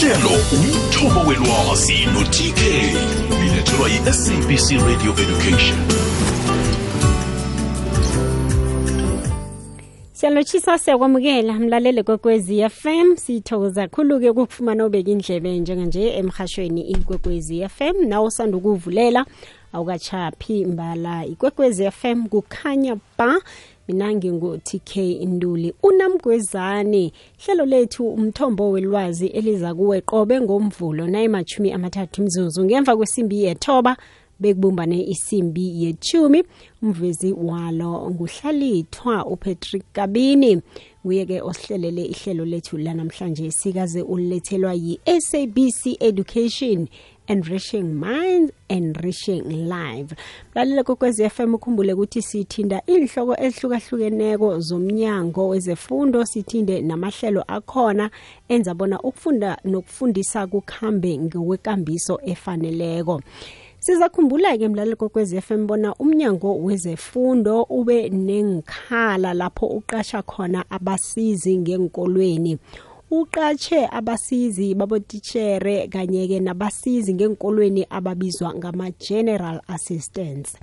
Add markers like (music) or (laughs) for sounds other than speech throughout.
ihlelo umthombo welwazi no-tk lilethelwa yi-sabc radio education. Siyalotshisa siyakwamukela mlalele kwekwezi fm sithokoza khulu-ke ukufumana ubeka indlebe njenganje emhashweni ikwekwezi fm nawe usanda ukuvulela awukachaphi mbala. Ikwekwezi fm kukhanya ba mina ngingo-tk nduli unamgwezane. Hlelo lethu umthombo welwazi eliza kuwe qobe ngomvulo nayimachumi amathathu mzuzu. Ngemva kwesimbi yethoba bekubumbane isimbi yechumi umvezi walo nguhlalithwa upatrick kabini. Nguye-ke osihlelele ihlelo lethu lanamhlanje sikaze ulethelwa yi-sabc education enriching minds enriching live lalela kokwezi FM ukhumbule ukuthi sithinda inhloko ezihlukahlukeneko zomnyango wezefundo sithinde namahlelo akhona enza bona ukufunda nokufundisa kukhambe ngokwekambiso efaneleko. Sizakhumbula-ke mlaleli kokwezi FM bona umnyango wezefundo ube nengkhala lapho uqasha khona abasizi ngenkolweni uqatshe abasizi babotitshere kanye-ke nabasizi ngenkolweni ababizwa ngama-general assistants.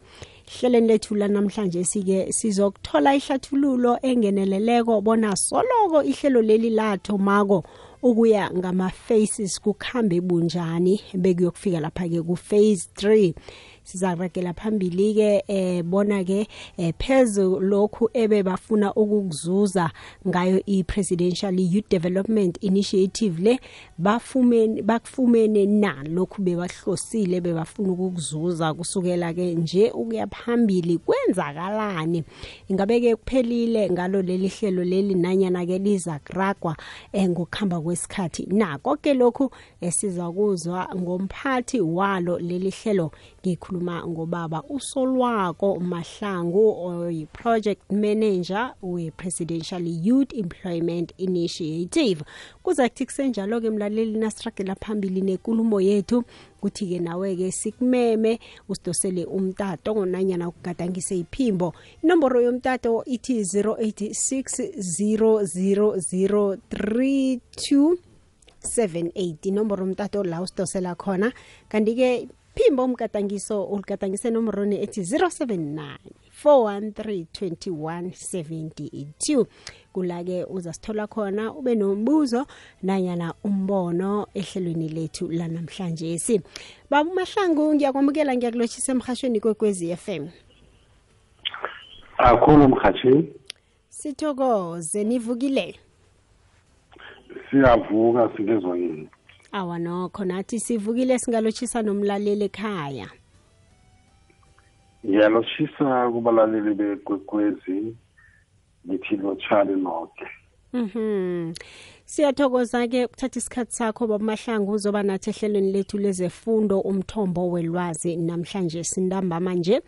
Hleleni lethu lanamhlanje sike sizokuthola ihlathululo engeneleleko bona soloko ihlelo leli lathomako ukuya ngama-faces kukhambe bunjani bekuyokufika lapha-ke ku-phase 3 sizaragela phambili-ke eh bona-ke eh, phezu lokhu ebebafuna ukukuzuza ngayo i-presidential youth development initiative le bafumene bakufumene na lokhu bebahlosile bebafuna ukukuzuza kusukela-ke nje ukuya phambili? Kwenzakalani? Ingabe-ke kuphelile ngalo leli hlelo leli nanyana-ke liza kuragwa eh, ngokuhamba kwesikhathi? Nako-ke lokhu esizakuzwa ngomphathi walo leli hlelo ngikhuluma ngobaba usolwako mahlangu oyi-project manager we-presidential youth employment initiative. Kuza kuthi kusenjalo-ke mlaleli nasiragela phambili nenkulumo yethu kuthi-ke nawe-ke sikumeme usidosele umtato nanyana ukugadangise iphimbo. Inomboro yomtato ithi 086 00032 78 inomboro yomtato la usidosela khona. Kanti-ke phimbo umgadangiso uligadangise enomorweni ethi 079 413 kula-ke uzasithola khona ube nombuzo nanyana umbono ehlelweni lethu lanamhlanje si baba umahlangu ngiyakwamukela ngiyakulotshisa emhashweni kwekwezi FM akhulu mhatshini sithokoze nivukile? Siyavuka sikezwa yini? Awa nokho. Nathi sivukile singalotshisa nomlaleli ekhaya. Ngiyalotshisa kubalaleli bekwekwezi ngithi lotshani noke. Mhm. Siyathokoza ke ukuthatha isikhathi sakho babamahlangu uzoba nathi ehlelweni lethu lezefundo umthombo welwazi namhlanje sindambama nje.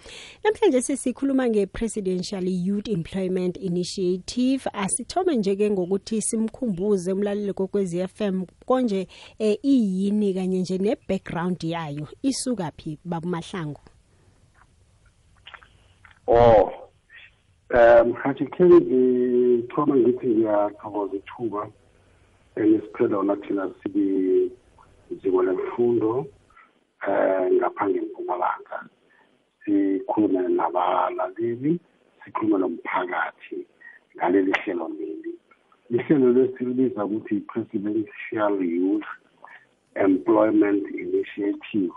Namhlanje sisikhuluma ngePresidential Youth Employment Initiative. Asithome nje ke ngokuthi simkhumbuze umlaleli kokwezi FM konje eh, iyini kanye nje ne background yayo isuka phi babamahlangu. oh um hathi khe ngithoma ngithi ngiyathokoza ithuba enisiphela ona thina sibiziko lemfundo um ngaphange ngempumalanga sikhulume nabalaleli sikhulume nomphakathi ngaleli hlelo leli. Ihlelo lesilibiza ukuthi presidential youth employment initiative.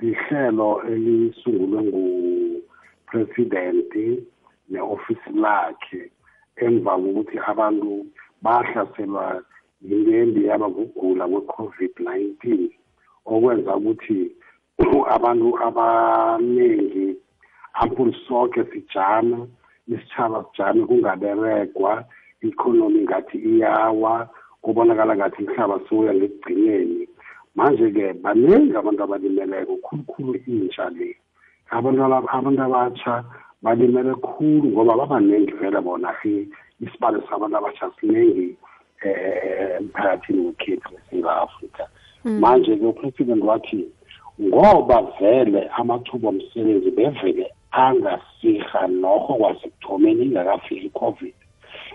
Lihlelo elisungulwe ngupresidenti ne-ofisi lakhe emva kokuthi abantu bahlaselwa yimbendi yaba kugula kwe-covid-19 okwenza ukuthi (clears throat) abantu abaningi ampuli soke sijama isitshaba sijame kungaberegwa i-economy ngathi iyawa kubonakala ngathi umhlaba siwuya ngekugcineni. Manje-ke baningi abantu abalimeleko khulukhulu intsha le. Abantu abatsha balimele khulu ngoba babaningi vele bona isibalo sabantu abatsha siningi emphakathini wekhethu eSouth Africa manje-ke upresident wathi ngoba vele amathuba omsebenzi bevele angasiha nokho kwasekuthomeni ingakafiki i-covid.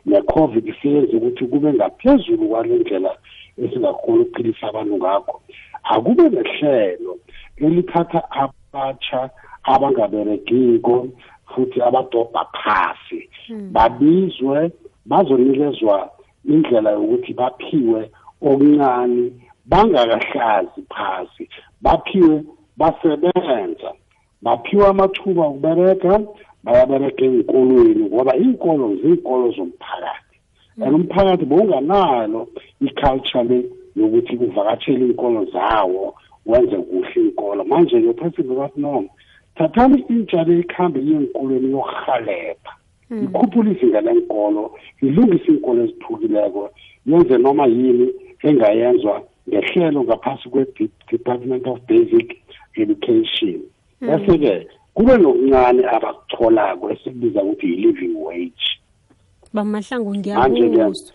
Ne-covid isiyenza ukuthi kube ngaphezulu kwale ndlela esingakhona ukuphilisa abantu ngakho. Akube nehlelo elithatha abatsha abangaberegiko futhi abadobha phasi. Babizwe bazonikezwa indlela yokuthi baphiwe okuncane bangakahlazi phasi baphiwe basebenza. Baphiwa amathuba okubereka bayabereka ey'nkolweni ngoba iy'nkolo ziy'nkolo zomphakathi. And umphakathi bowunganalo i-culture le yokuthi kuvakatshele iy'nkolo zawo wenze kuhle iy'nkolo. Manje-ke upresident bathi no thathani intsha le ikhambe iye enkolweni yokuhalepha ikhuphule izinga lenkolo ilungise iinkolo eziphukileko yenze noma yini engayenzwa ngehlelo ngaphasi kwe-department of basic education. Bese-ke kube nokuncane abakutholako esikubiza ukuthi yi-living wage. Bamahlangu ngiyakuzwa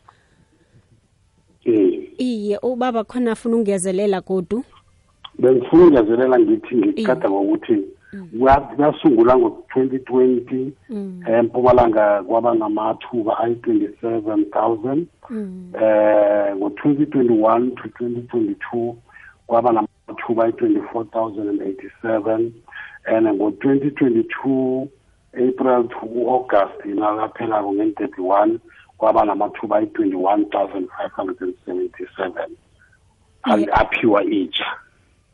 eh. Iye ubaba khona afuna ukungezelela godu? Bengifuna ukungezelela ngithi ngikada ngokuthi kuyasungula ngo-2020 empumalanga kwaba namathuba ayi-27 000 eh ngo-2021 to 2022 kwaba namathuba ayi-24 087 and ngo-2022 april to august nakaphelako ngen-31 kwaba namathuba ayi-21 577 aphiwa itsha.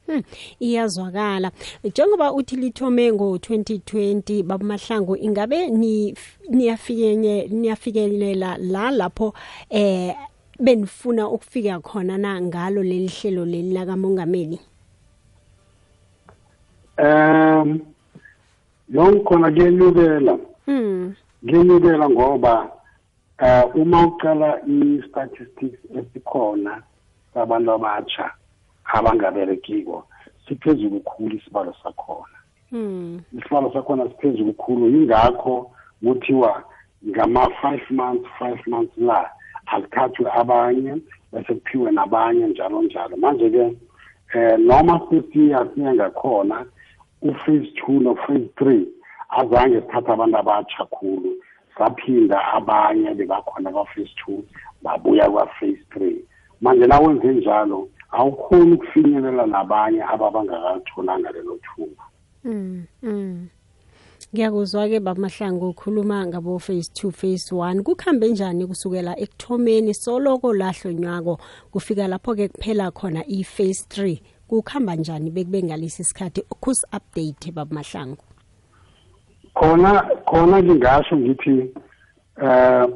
Hmm, iyazwakala. Njengoba uthi lithome ngo-2020 babamahlangu ingabe ni niyafikenye niyafikelela la lapho eh benifuna ukufika khona na ngalo leli hlelo leli lakamongameli um yonke khona kuyenyukela mm kuyenyukela ngoba uh uma uqala i-statistics esikhona sabantu abatsha abangaberekiko siphezulu khulu isibalo sakhona. Mm isibalo sakhona siphezulu khulu yingakho kuthiwa ngama-five months five months la akuthathwe abanye bese kuphiwe nabanye njalo njalo. Manje-ke eh noma sesiya siya ngakhona uphase two no-phase three azange sithatha abantu abatsha khulu. Saphinda abanye bebakhona kwa-phase two babuya kwa-phase three. Manje na wenze njalo awukhoni ukufinyelela nabanye ababangakalitholanga lelo thuba mm mm. Ngiyakuzwa-ke bamahlango ukhuluma ngabo phase two phase one. Kukuhambe njani kusukela ekuthomeni soloko lahlonywako kufika lapho-ke kuphela khona i-phase three? Kukuhamba njani bekube ngalesi sikhathi? Kusi-update babamahlango khona khona ngingasho ngithi eh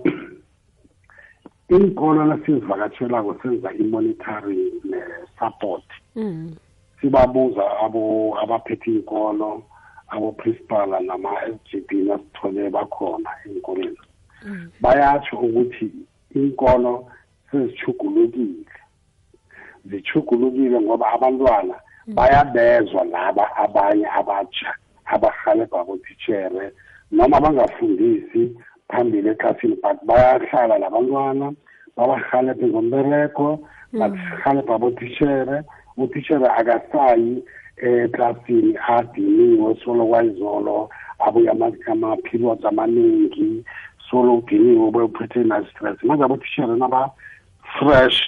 inkolo lasizivakatshelako senza i-monitoring ne-support mm. Sibabuza abo abaphethe inkolo abo-principal nama-SGB nasithole bakhona ey'nkoleni bayatsho ukuthi inkolo sezichugulukile zichugulukile ngoba abantwana bayabezwa laba abanye abatsha abahalebha botitshere noma bangafundisi phambili eklasini but bayahlala labantwana babahalebhe ngombereko bahalebha botitshere utitshere akasayi eklasini adiniwe solo kwayizolo abuya ama-periods amaningi solo udiniwe uphethe na-stress manje abotishere naba-fresh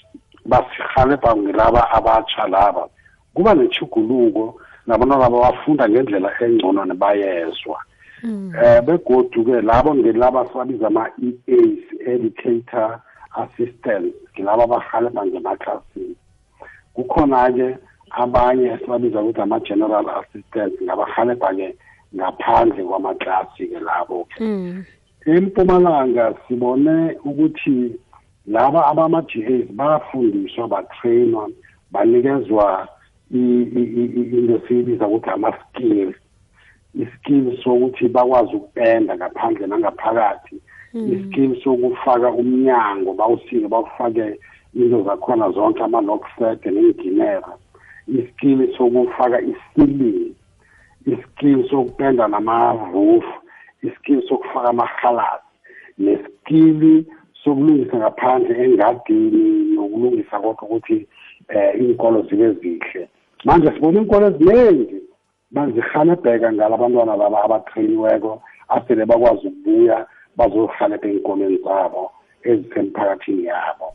basihalebha ngilaba abatsha laba. Kuba nechuguluko nabantwana bafunda ngendlela engcono nebayezwa eh begodu-ke labo ngelaba sibabiza ama-eas educator assistants ngilaba abahalebha ngemaklasini kukhona-ke abanye esibabiza ukuthi ama-general assistants ngabahalebha-ke ngaphandle kwamaklasi-ke labo-ke. Mm. Empumalanga sibone ukuthi laba abama-GAs bafundiswa batrainwa banikezwa into siyibiza ukuthi ama-skills iskill sokuthi bakwazi ukupenda ngaphandle nangaphakathi. Iskill sokufaka umnyango bawusike bawufake into zakhona zonke ama-lockset nenginera iskill sokufaka i-ceiling. Iskill sokupenda nama-roof. Iskill sokufaka amahalasi neskill sokulungisa ngaphandle engadini nokulungisa konke ukuthi eh inkolo zibe zihle. Manje sibona inkolo eziningi. Bazihalebheka ngala abantwana laba abatrainiweko asele bakwazi ukubuya bazorhanebha ey'nkolweni zabo ezisemphakathini yabo.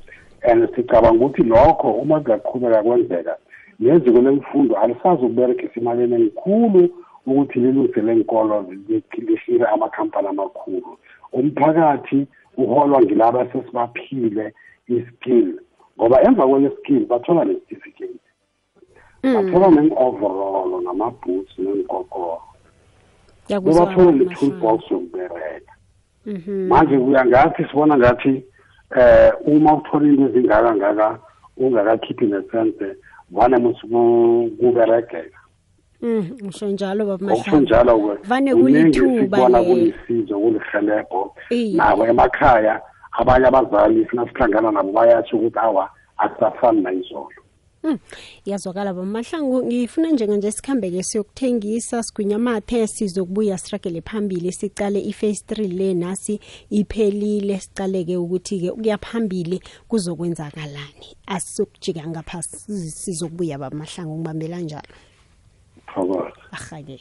And sicabanga ukuthi lokho uma kungaqhubeka kwenzeka neziko lemfundo alisazi ukuberegisa imali engikhulu ukuthi lilungise lenkolo lihire amakhampani amakhulu. Umphakathi uholwa ngilaba sesibaphile iskill ngoba emva kwale-skill bathola ne-certificate bathola neng-overall nama-boots nenkokoro bebathole ne-toolbox yokubereka. Manje kuya ngathi sibona ngathi eh uma uthola into ezingaka ngaka ungakakhiphi nesense vane musikuberegeka Mm, ngisho njalo baba okusho njalo Vane kulithuba sibona lelo. kulisizo kulihelebho nabo emakhaya abanye abazali sina sihlangana nabo bayatsho ukuthi awa akusafani nayizolo. Mm, iyazwakala bamahlangu ngifuna njenganje sikhambeke siyokuthengisa sigwinya amathe sizokubuya siragele phambili sicale i-phase 3 le nasi iphelile. Sicaleke ukuthi-ke ukuya phambili kuzokwenzakalani asizokujika ngapha si- sizokubuya bamahlangu ngibambela njalo. Thokoza ahake.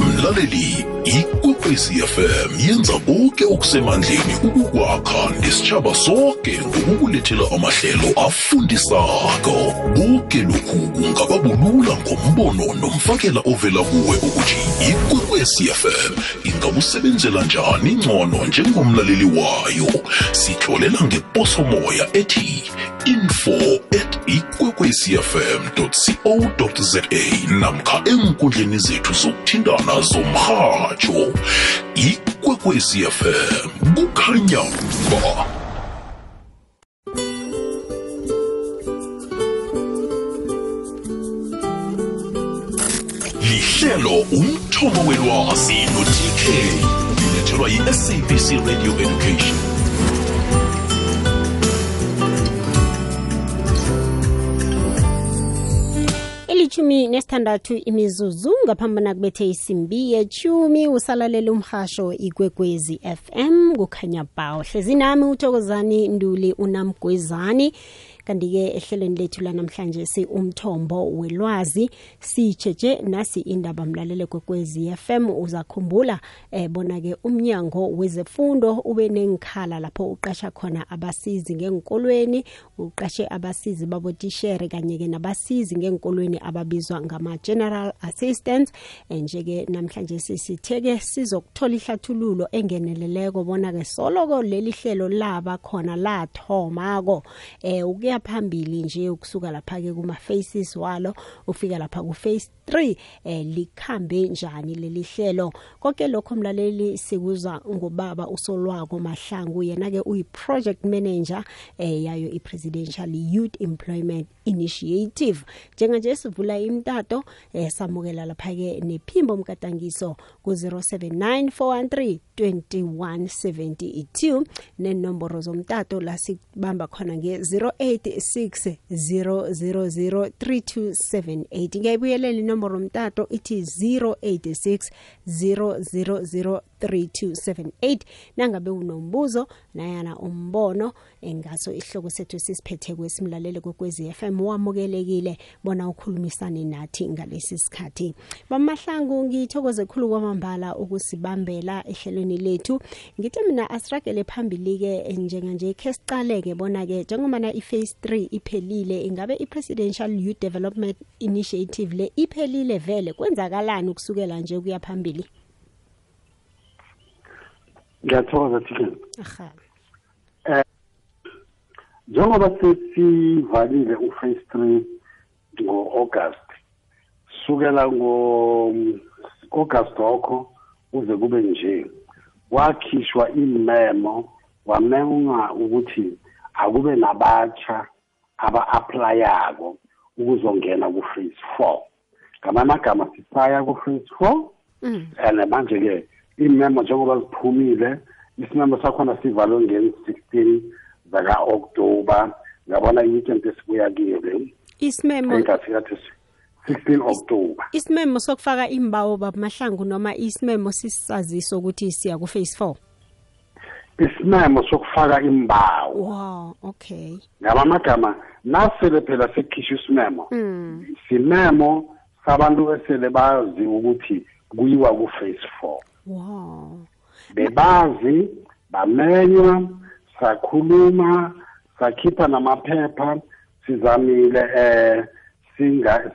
Mlaleli ikwekwezi fm yenza konke okusemandleni ukukwakha nesitshaba sonke ngokukulethela amahlelo afundisako. Konke lokhu kungababulula ngombono nomfakela ovela kuwe ukuthi ikwekwezi fm ingakusebenzela njani ngcono njengomlaleli wayo. Sitholela ngeposomoya ethi info at ikwekwecfm co za namkha enkundleni zethu zokuthintana zomrhatsho ikwekwecfm kukhanya ba lihlelo umthobo welwazi no-tk lilethelwa yi-sabc radio education ilithumi nesithandathu imizuzu ngaphambana kubethe isimbi yetshumi usalalela umhasho ikwekwezi fm kukhanya bawo hlezi nami uthokozani nduli unamgwezani kanti-ke ehlelweni lethu lanamhlanje si umthombo welwazi sitsheje nasi indaba mlalele kwekwezi fm uzakhumbula eh, bona-ke umnyango wezefundo ube nenkhala lapho uqasha khona abasizi ngenkolweni uqashe abasizi babotishere kanye-ke nabasizi ngenkolweni ababizwa ngama-general assistants. Eh, nje-ke namhlanje sisitheke sizokuthola ihlathululo engeneleleko bona-ke soloko leli hlelo laba khona lathomako. Eh ukuya phambili nje ukusuka lapha-ke kuma-faces walo ufika lapha ku-face 3 eh likhambe njani leli hlelo. Konke lokho mlaleli sikuzwa ngobaba usolwako mahlangu. Yena-ke uyi-project manager eh yayo i-presidential youth employment initiative. Njenganje sivula imtato eh samukela lapha-ke nephimbo mkatangiso ku-079 413 2172 nenomboro zomtato la sibamba khona nge-086 000 3278 ngiyayibuyelela inomboro mtato ithi 086 000 3278 nangabe unombuzo nayana umbono engaso isihloko sethu sisiphethe kwesimlalele kwekwezi FM wamukelekile bona ukhulumisane nathi ngalesi sikhathi. Bamahlangu ngithokoze khulu kwamambala ukusibambela ehlelweni lethu. Ngithi mina asiragele phambili-ke njenganje khe sicaleke bona-ke njengobana i-phase 3 iphelile ingabe i-presidential youth development initiative le iphelile vele? Kwenzakalani ukusukela nje kuya phambili? Ngiyathokoza thikeni aha. Njengoba sesivalile uphase three ngo-august sukela ngo-august okho kuze kube nje wakhishwa imemo wamenga ukuthi akube nabatsha aba-aplayako ukuzongena ku-phase four. Ngamanye amagama sisaya ku-phase four. Mm. and manje-ke imemo njengoba ziphumile isimemo sakhona sivalwe ngen-sixteen zaka-oktoba ngabona i-weekend esibuya kiyo le isimemo engathi kathi 16 October. isimemo sokufaka imbawo babamahlangu noma isimemo sisaziso ukuthi siya ku-phase 4 isimemo sokufaka imbawo. Wow okay. Ngamagama nasele phela sekukhishwa isimemo mm. simemo sabantu esele bazi ukuthi kuyiwa ku-phase four. Wow. Bebazi bamenywa sakhuluma sakhipha namaphepha sizamile eh singa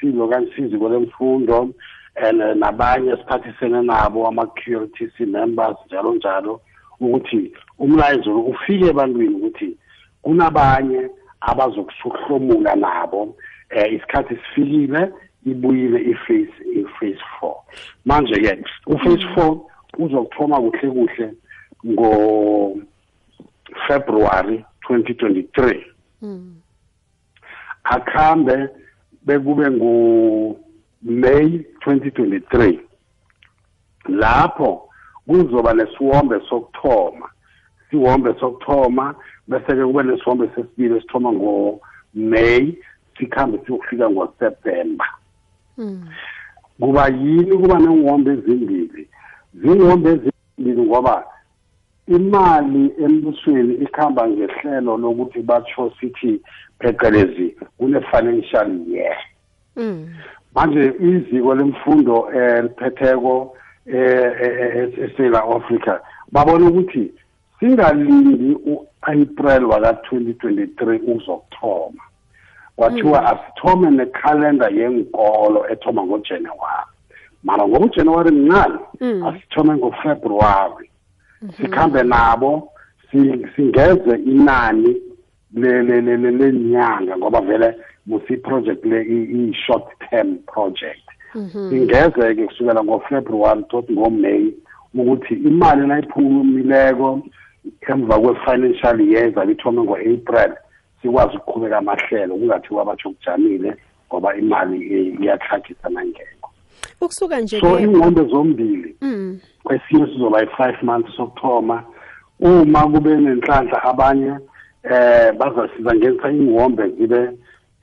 silo kansiziko lemfundo and nabanye siphathisene nabo ama-qrtc members njalo njalo ukuthi umlayezo ufike ebantwini ukuthi kunabanye abazokuhlomula nabo eh isikhathi sifikile ibuyile iphase iphase 4 manje ke uphase 4 uzokuthoma kuhle kuhle ngo February 2023 mm. akhambe bekube ngu May 2023 lapho kuzoba nesiwombe sokuthoma siwombe sokuthoma bese ke kube nesiwombe sesibili esithoma ngo May sikhambe siyokufika ngo September mm. Kuba yini kuba nengwombe ezimbili? Zingwombe ezimbili ngoba imali embusweni ikhamba ngehlelo lokuthi batsho sithi phecelezi kune-financial year. Mm. manje iziko lemfundo eliphetheko eSouth Africa babona ukuthi singalindi uApril waka2023 uzokuthoma kwathiwa mm. asithome nekhalenda yenkolo ethoma ngojanuwari. Mara ngoba uJanuary mncane asithome ngofebruwari. Mm -hmm. sikhambe nabo singeze inani lenyanga ngoba vele musi project le i short term project. Singeze ke kusukela ngofebruwari tot ngoMay ukuthi imali nayiphumileko emva kwe-financial year zabe ithome ngo-april sikwazi ukuqhubeka amahlelo kungathiwa batsho kujamile ngoba imali iyatlhagisa nangekho ukusuka nje so ingqondo zombili kwesinye sizoba i-five months sokuthoma. Uma kube nenhlanhla abanye eh bazasiza ngenisa ingwombe zibe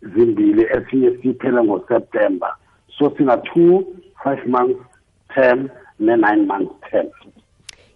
zimbili esinye siphele ngoseptember. So sina two five months term ne-nine months term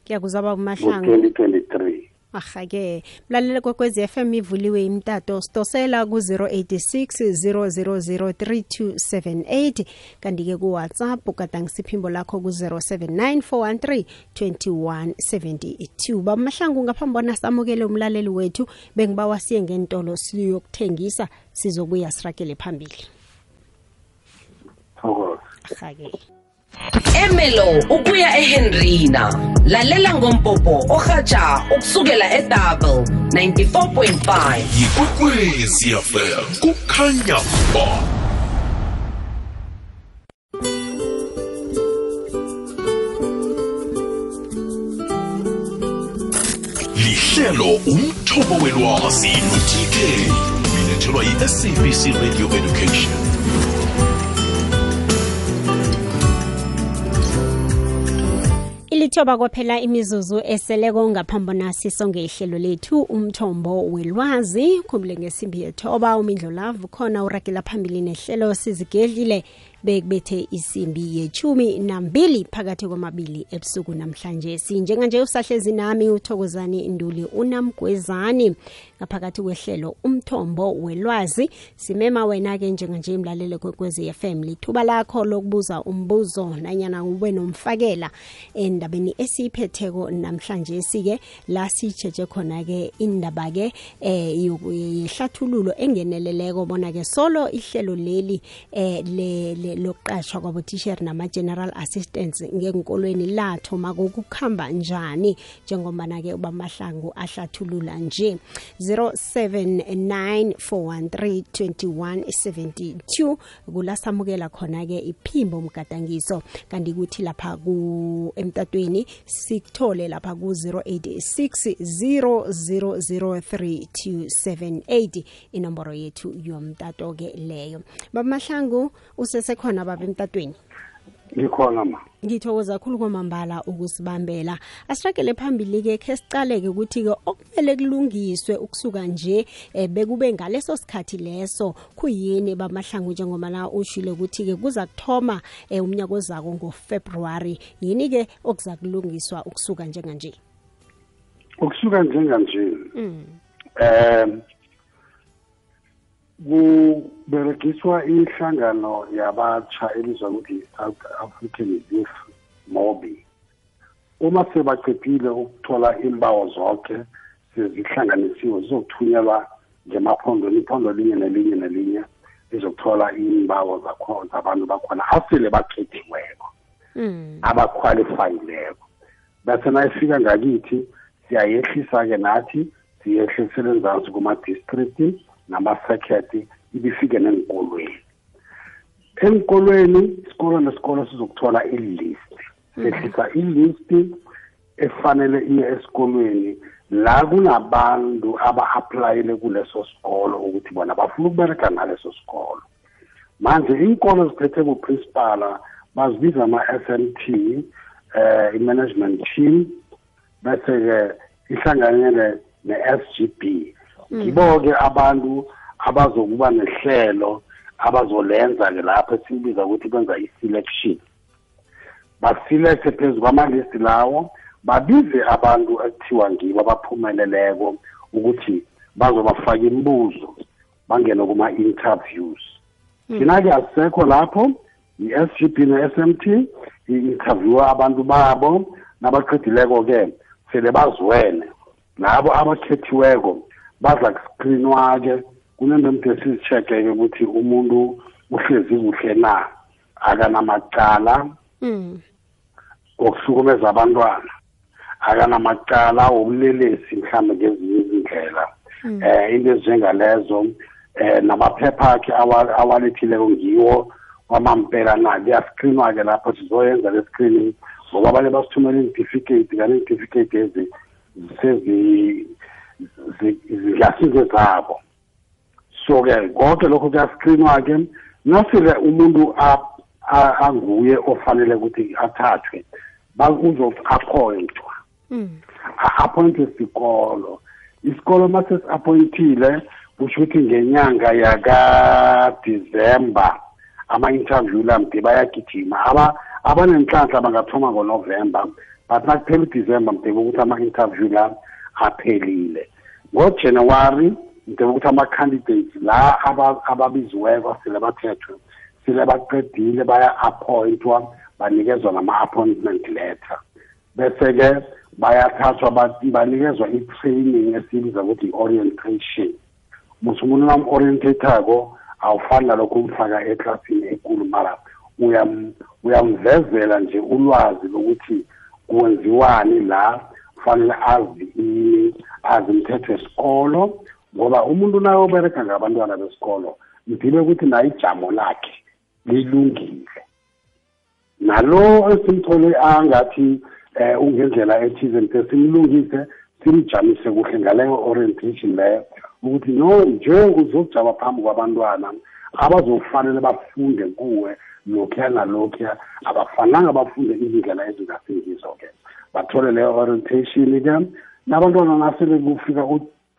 ngiyakuzaba kumahlangu. 2023 aha-ke mlalele kwekwezi FM ivuliwe imtato sidosela ku-086 0003278 kanti-ke kuwhatsapp ugadangisa iphimbo lakho ku-079 413 2172 bamahlangu ngaphambi bona samukele umlaleli wethu bengibawa siye ngentolo siyokuthengisa sizobuya siragele phambili. Aha-ke. Emelo ukuya ehenrina. Lalela ngompopo ohatsha ukusukela edouble 94.5 yikwekwezi fm kukhanya ba. Lihlelo umthobo welwazi no-tk ulethelwa yi-sabc radio education. Ilithoba kwaphela imizuzu eseleko ngaphambona sisonge ihlelo lethu umthombo welwazi. Khumbule ngesimbi yethoba umindlo lavu khona uragela phambili nehlelo sizigedlile bekubethe isimbi yechumi nambili phakathi kwamabili ebusuku namhlanje. Sinjenganje usahlezi nami uthokozani nduli unamgwezani ngaphakathi kwehlelo umthombo welwazi. Simema wena-ke njenganje mlalele kwekwezi FM lithuba lakho lokubuza umbuzo nanyana ube nomfakela endabeni esiyiphetheko namhlanje. Sike la sitsheje khona-ke indaba-ke eh yehlathululo engeneleleko bona-ke solo ihlelo leli eh le, le lokuqashwa kwabotisheri nama-general assistants ngenkolweni lathoma kokukhamba njani? Njengobana-ke ubamahlangu ahlathulula nje. 0794132172 kula samukela khona-ke iphimbo mgadangiso. Kanti kuthi lapha ku emtatweni sikuthole lapha ku-086 0003278 inomboro yethu yomtato-ke leyo. Bamahlangu usesekhona baba emtatweni? Ngikhona ma. Ngithokoza kakhulu kwamambala ukusibambela. Asiragele phambili-ke khe sicaleke ukuthi-ke okumele kulungiswe ukusuka nje um bekube ngaleso sikhathi leso kuyini bamahlangu njengomana ushile ukuthi-ke kuza kuthoma um umnyaka ozako ngofebruwari. Yini-ke okuza kulungiswa ukusuka njenganje? Ukusuka njenganje? Um kuberegiswa inhlangano yabatsha elizwa ukuthi South African Youth Mobi uma sebaqedile ukuthola imbawo zonke sezihlanganisiwe zizokuthunyelwa ngemaphondweni iphondo linye nelinye nelinye lizokuthola imbawo zabantu bakhona asele bakhethiweko Mm. abaqualifyileko bese nayifika ngakithi siyayehlisa-ke nathi siyehlisele nzansi kuma-district nama-circuit ibifike nenkolweni enkolweni isikolo nesikolo sizokuthola ilist. Sehlisa ilist efanele iye esikolweni. La kunabantu aba-aplayele kuleso sikolo ukuthi bona bafuna ukubereka ngaleso sikolo. Manje inkolo ziphethe kuprincipala bazibiza ama-s m t eh i-management team bese-ke ihlanganyele ne-s g b. Ngibo-ke abantu abazokuba nehlelo abazolenza-ke lapho esibiza ukuthi benza i-selection. Basilethe phezu kwamalisti lawo babize abantu ekuthiwa ngibo abaphumeleleko ukuthi bazobafaka imibuzo bangene kuma-interviews. Thina-ke asisekho lapho i-s g b ne-s m t i-interviewa abantu babo nabaqedileko-ke sele bazwene. Labo abakhethiweko baza kuskrinwa-ke kunento emde sizi-check-ke ukuthi umuntu uhlezi kuhle na akanamacala Mm. okuhlukumeza abantwana akanamacala wobulelesi mhlawumbe ngezinye izindlela. Eh into ezinjengalezo eh namaphepha akhe awa- awalethileko ngiwo wamampela na kuyaskrinwa-ke lapho sizoyenza le screening ngoba abanye basithumela iintificate kanti iintificate ezi sezi zingasize zabo so-ke konke lokho kuyaskrinwa-ke nasele umuntu a- a- anguye ofanele ukuthi athathwe uzo-appointwa Mm. a-appointe isikolo. Isikolo mase si-appointile kusho ukuthi ngenyanga yakadisemba ama-interview la mde bayagijima. Aba abanenhlanhla bangathoma ngonovemba but nakuphela udisemba mdebe ukuthi ama-interview la aphelile. Ngojanuwari mdebe ukuthi ama-candidates la aba- ababiziweko sele bathethwe sele baqedile baya-appointwa banikezwa nama-appointment letter. Bese-ke bayathathwa ba- banikezwa i-training esibiza ukuthi i-orientation. Muthi umuntu nam-orientathako awufani nalokho umfaka eklasini ekulu mara uyam- uyamvezela nje ulwazi lokuthi kwenziwani la kufanele azi ini azi imithetho yesikolo ngoba umuntu naye obereka ngabantwana besikolo mdibe ukuthi naye ijamo lakhe lilungile. Nalo esimthole angathi eh ungendlela ethize nje simlungise simjamise kuhle ngaleyo orientation leyo ukuthi no nje uzokujaba phambi kwabantwana abazofanele bafunde kuwe lokhuya nalokhuya. Abafananga bafunde izindlela ezingasingizo-ke. Bathole leyo orientation-ke. Nabantwana nasele kufika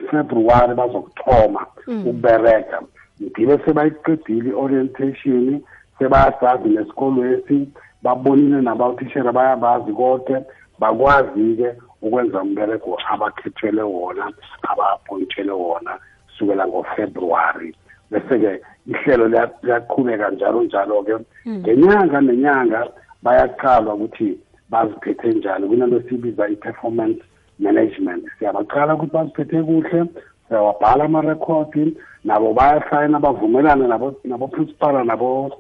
ufebruwari bazokuthoma ukubereka ndibe sebayiqedile i-orientation sebayasazi nesikolwesi babonile nabathishera bayabazi konke bakwazi-ke ukwenza umbereko abakhethele wona aba-appointele wona sukela ngofebruwari. Bese-ke ihlelo liyaqhubeka njalo njalo-ke. Ngenyanga nenyanga bayaqalwa ukuthi baziphethe njani. Kunento esibiza i-performance management siyabaqala ukuthi baziphethe kuhle siyawabhala amarekhodi nabo bayasayina bavumelane nabo nabo-principal nabo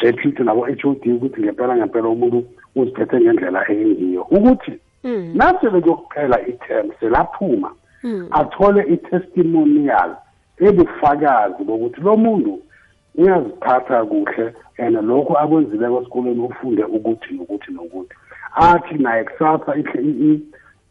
deputy nabo-h o d ukuthi ngempela ngempela umuntu uziphethe ngendlela engiyo ukuthi Mm. nasele kuyokuphela i-term selaphuma Mm. athole i-testimonial ebufakazi bokuthi lo muntu uyaziphatha kuhle and lokhu akwenzileko esikoleni ufunde ukuthi nokuthi nokuthi athi naye kusasa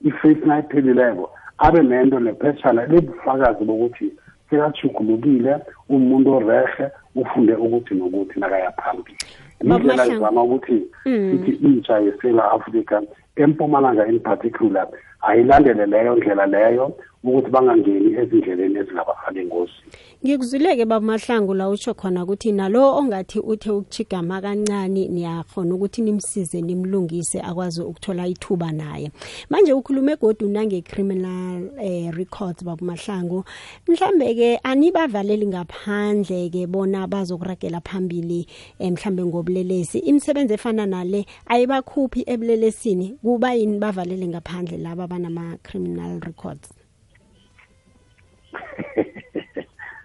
i-faith nayiphelileko abe nento nephetshana lebufakazi bokuthi sekajugulukile umuntu orehe ufunde ukuthi nokuthi nakaya phambili. Indlela izama ukuthi Mm. sithi intsha yesela africa empumalanga in particular ayilandele leyo ndlela leyo ukuthi bangangeni ezindleleni ezingabafaka engozini ngikuzwileke baba mahlangu la utsho khona ukuthi nalo ongathi uthe ukuchigama kancane niyakhona ukuthi nimsize nimlungise akwazi ukuthola ithuba naye. Manje ukhulume godu nange-criminal eh, records baba mahlangu. Mhlambe-ke anibavaleli ngaphandle-ke bona bazokuragela phambili um mhlambe ngobulelesi. Imisebenzi efana nale ayibakhuphi ebulelesini kuba yini bavalele ngaphandle laba banama-criminal records?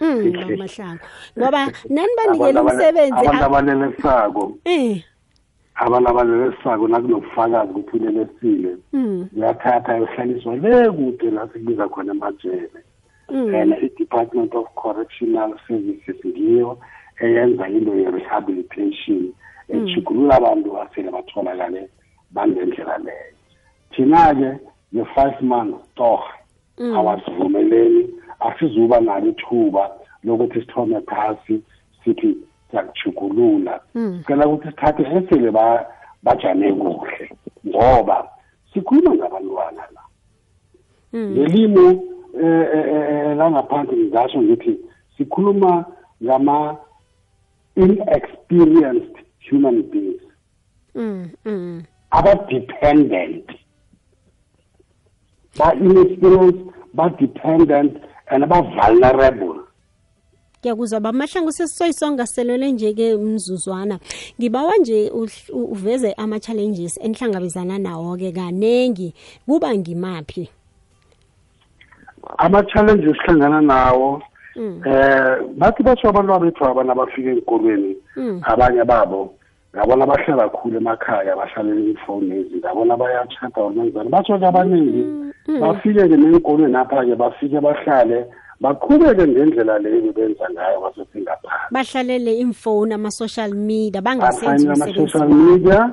Mm. (laughs) Ngoba nani banikele Abantu abane- umsebenzi abantu abanelesako eh. Abantu abalelesako nakunobufakazi ukuthi ulelesile mm. Uyathatha yohlaliswa le kude la sikubiza khona emajele. Mm. And i-department of correctional services ngiyo eyenza into ye-rehabilitation ejugulula abantu asele batholakale bangendlela leyo. Thina-ke nge-five months torha awasivumeleni asizuba nalo ithuba lokuthi sithome phasi sithi siyakujugulula sicela ukuthi sithathe esele ba- bajame kuhle ngoba sikhuluma ngabantwana la. Ngelimi eh, eh, eh, langaphandle ngingasho ngithi sikhuluma ngama inexperienced human beings. Mm mm aba-dependent. Ba-inexperienced ba-dependent and ba-vulnerable ngiyakuzwa bamahlangu sesisoyisonga selele nje-ke mzuzwana ngibawa nje uhl- u- uveze ama-challenges enihlangabezana nawo-ke kanengi. Kuba ngimaphi? Ama-challenges esihlangana nawo eh bathi basho abantwana bethu abana abafika enkolweni abanye babo. Ngabona bahlala khulu emakhaya bahlalela iifowuni ezi. Ngabona bayatshata olenzani batsho-ke abaningi bafike-ke neenkolweni apha-ke bafike bahlale baqhubeke ngendlela leyo benza ngayo basesingaphandle bahlalele imfoni ama-social media bangasenzi ama-social media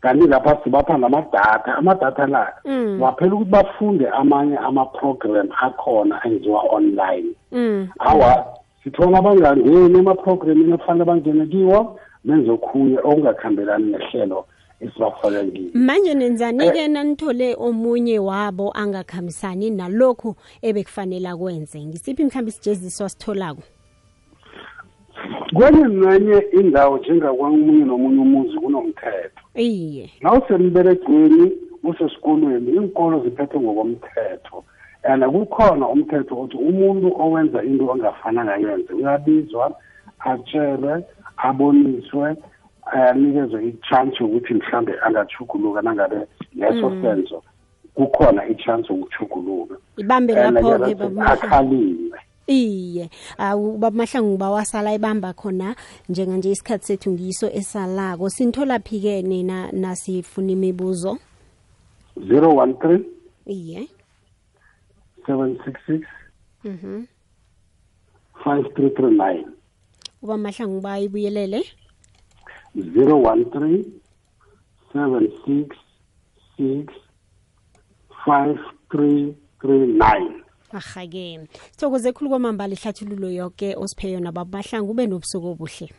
kanti lapha sibapha namadatha amadatha la waphela ukuthi bafunde amanye ama-program akhona enziwa online. Mm. awa sithona bangangeni emaprogramini afanele bangene kiwo benze okhunye okungakhambelani nehlelo esibafake kiwo manje nenzani-ke nanithole omunye wabo angakhambisani nalokhu ebekufanele akwenze? Ngisiphi mhlawumbe isijeziso asitholako kwenye nenye indawo njengakwamunye nomunye umuzi kunomthetho. Iye. Nawusemberegweni usesikolweni iinkolo ziphethwe ngokomthetho. And kukhona umthetho othi umuntu owenza into angafana ngayenze uyabizwa atshelwe aboniswe eh, ayanikezwe ichance ukuthi yokuthi mhlambe angathuguluka nangabe leso mm. senzo kukhona i-chance yokuthuguluka ibambe lapho-ke akhaliwe. Iye ubaba mahlangu bawasala ebamba khona njenganje isikhathi sethu ngiso esalako. Sinitholaphi-ke nina nasifuna imibuzo? 013 iye. seven six six mhm. five three three nine. Ubamahlangu bayibuyelele? zero one three seven six six five three three nine. Ahake. Sithokoze khulu kwamambala ihlathululo yoke osiphe yona babamahlangu ube nobusuku obuhle.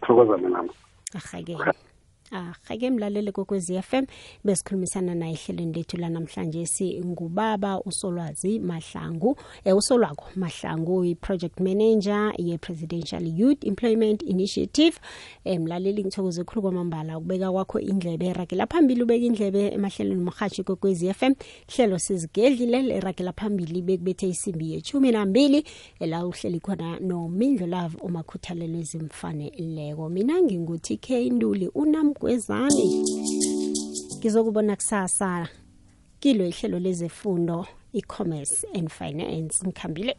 Thokoza mina. Ahake. Ahake mlalele kokwezi FM besikhulumisana naye ehlelweni lethu lanamhlanje singubaba usolwazi mahlangu. Eh, usolwako mahlangu i-project manager ye-presidential youth employment initiative. Eh, mlaleli ngithokoze khulu kwamambala ukubeka kwakho indlebe. Eragela phambili ubeka indlebe emahlelweni mrhatshi kokwezi FM hlelo sizigedlile leragela phambili bekubethe isimbi yechumi nambili ela uhleli khona nomindlo love umakhuthalelo ezimfaneleko mina nginguthi k nduli unamgwezane ngizokubona kusasa. Kilo ihlelo lezefundo i-commerce and finance. Ngikhambile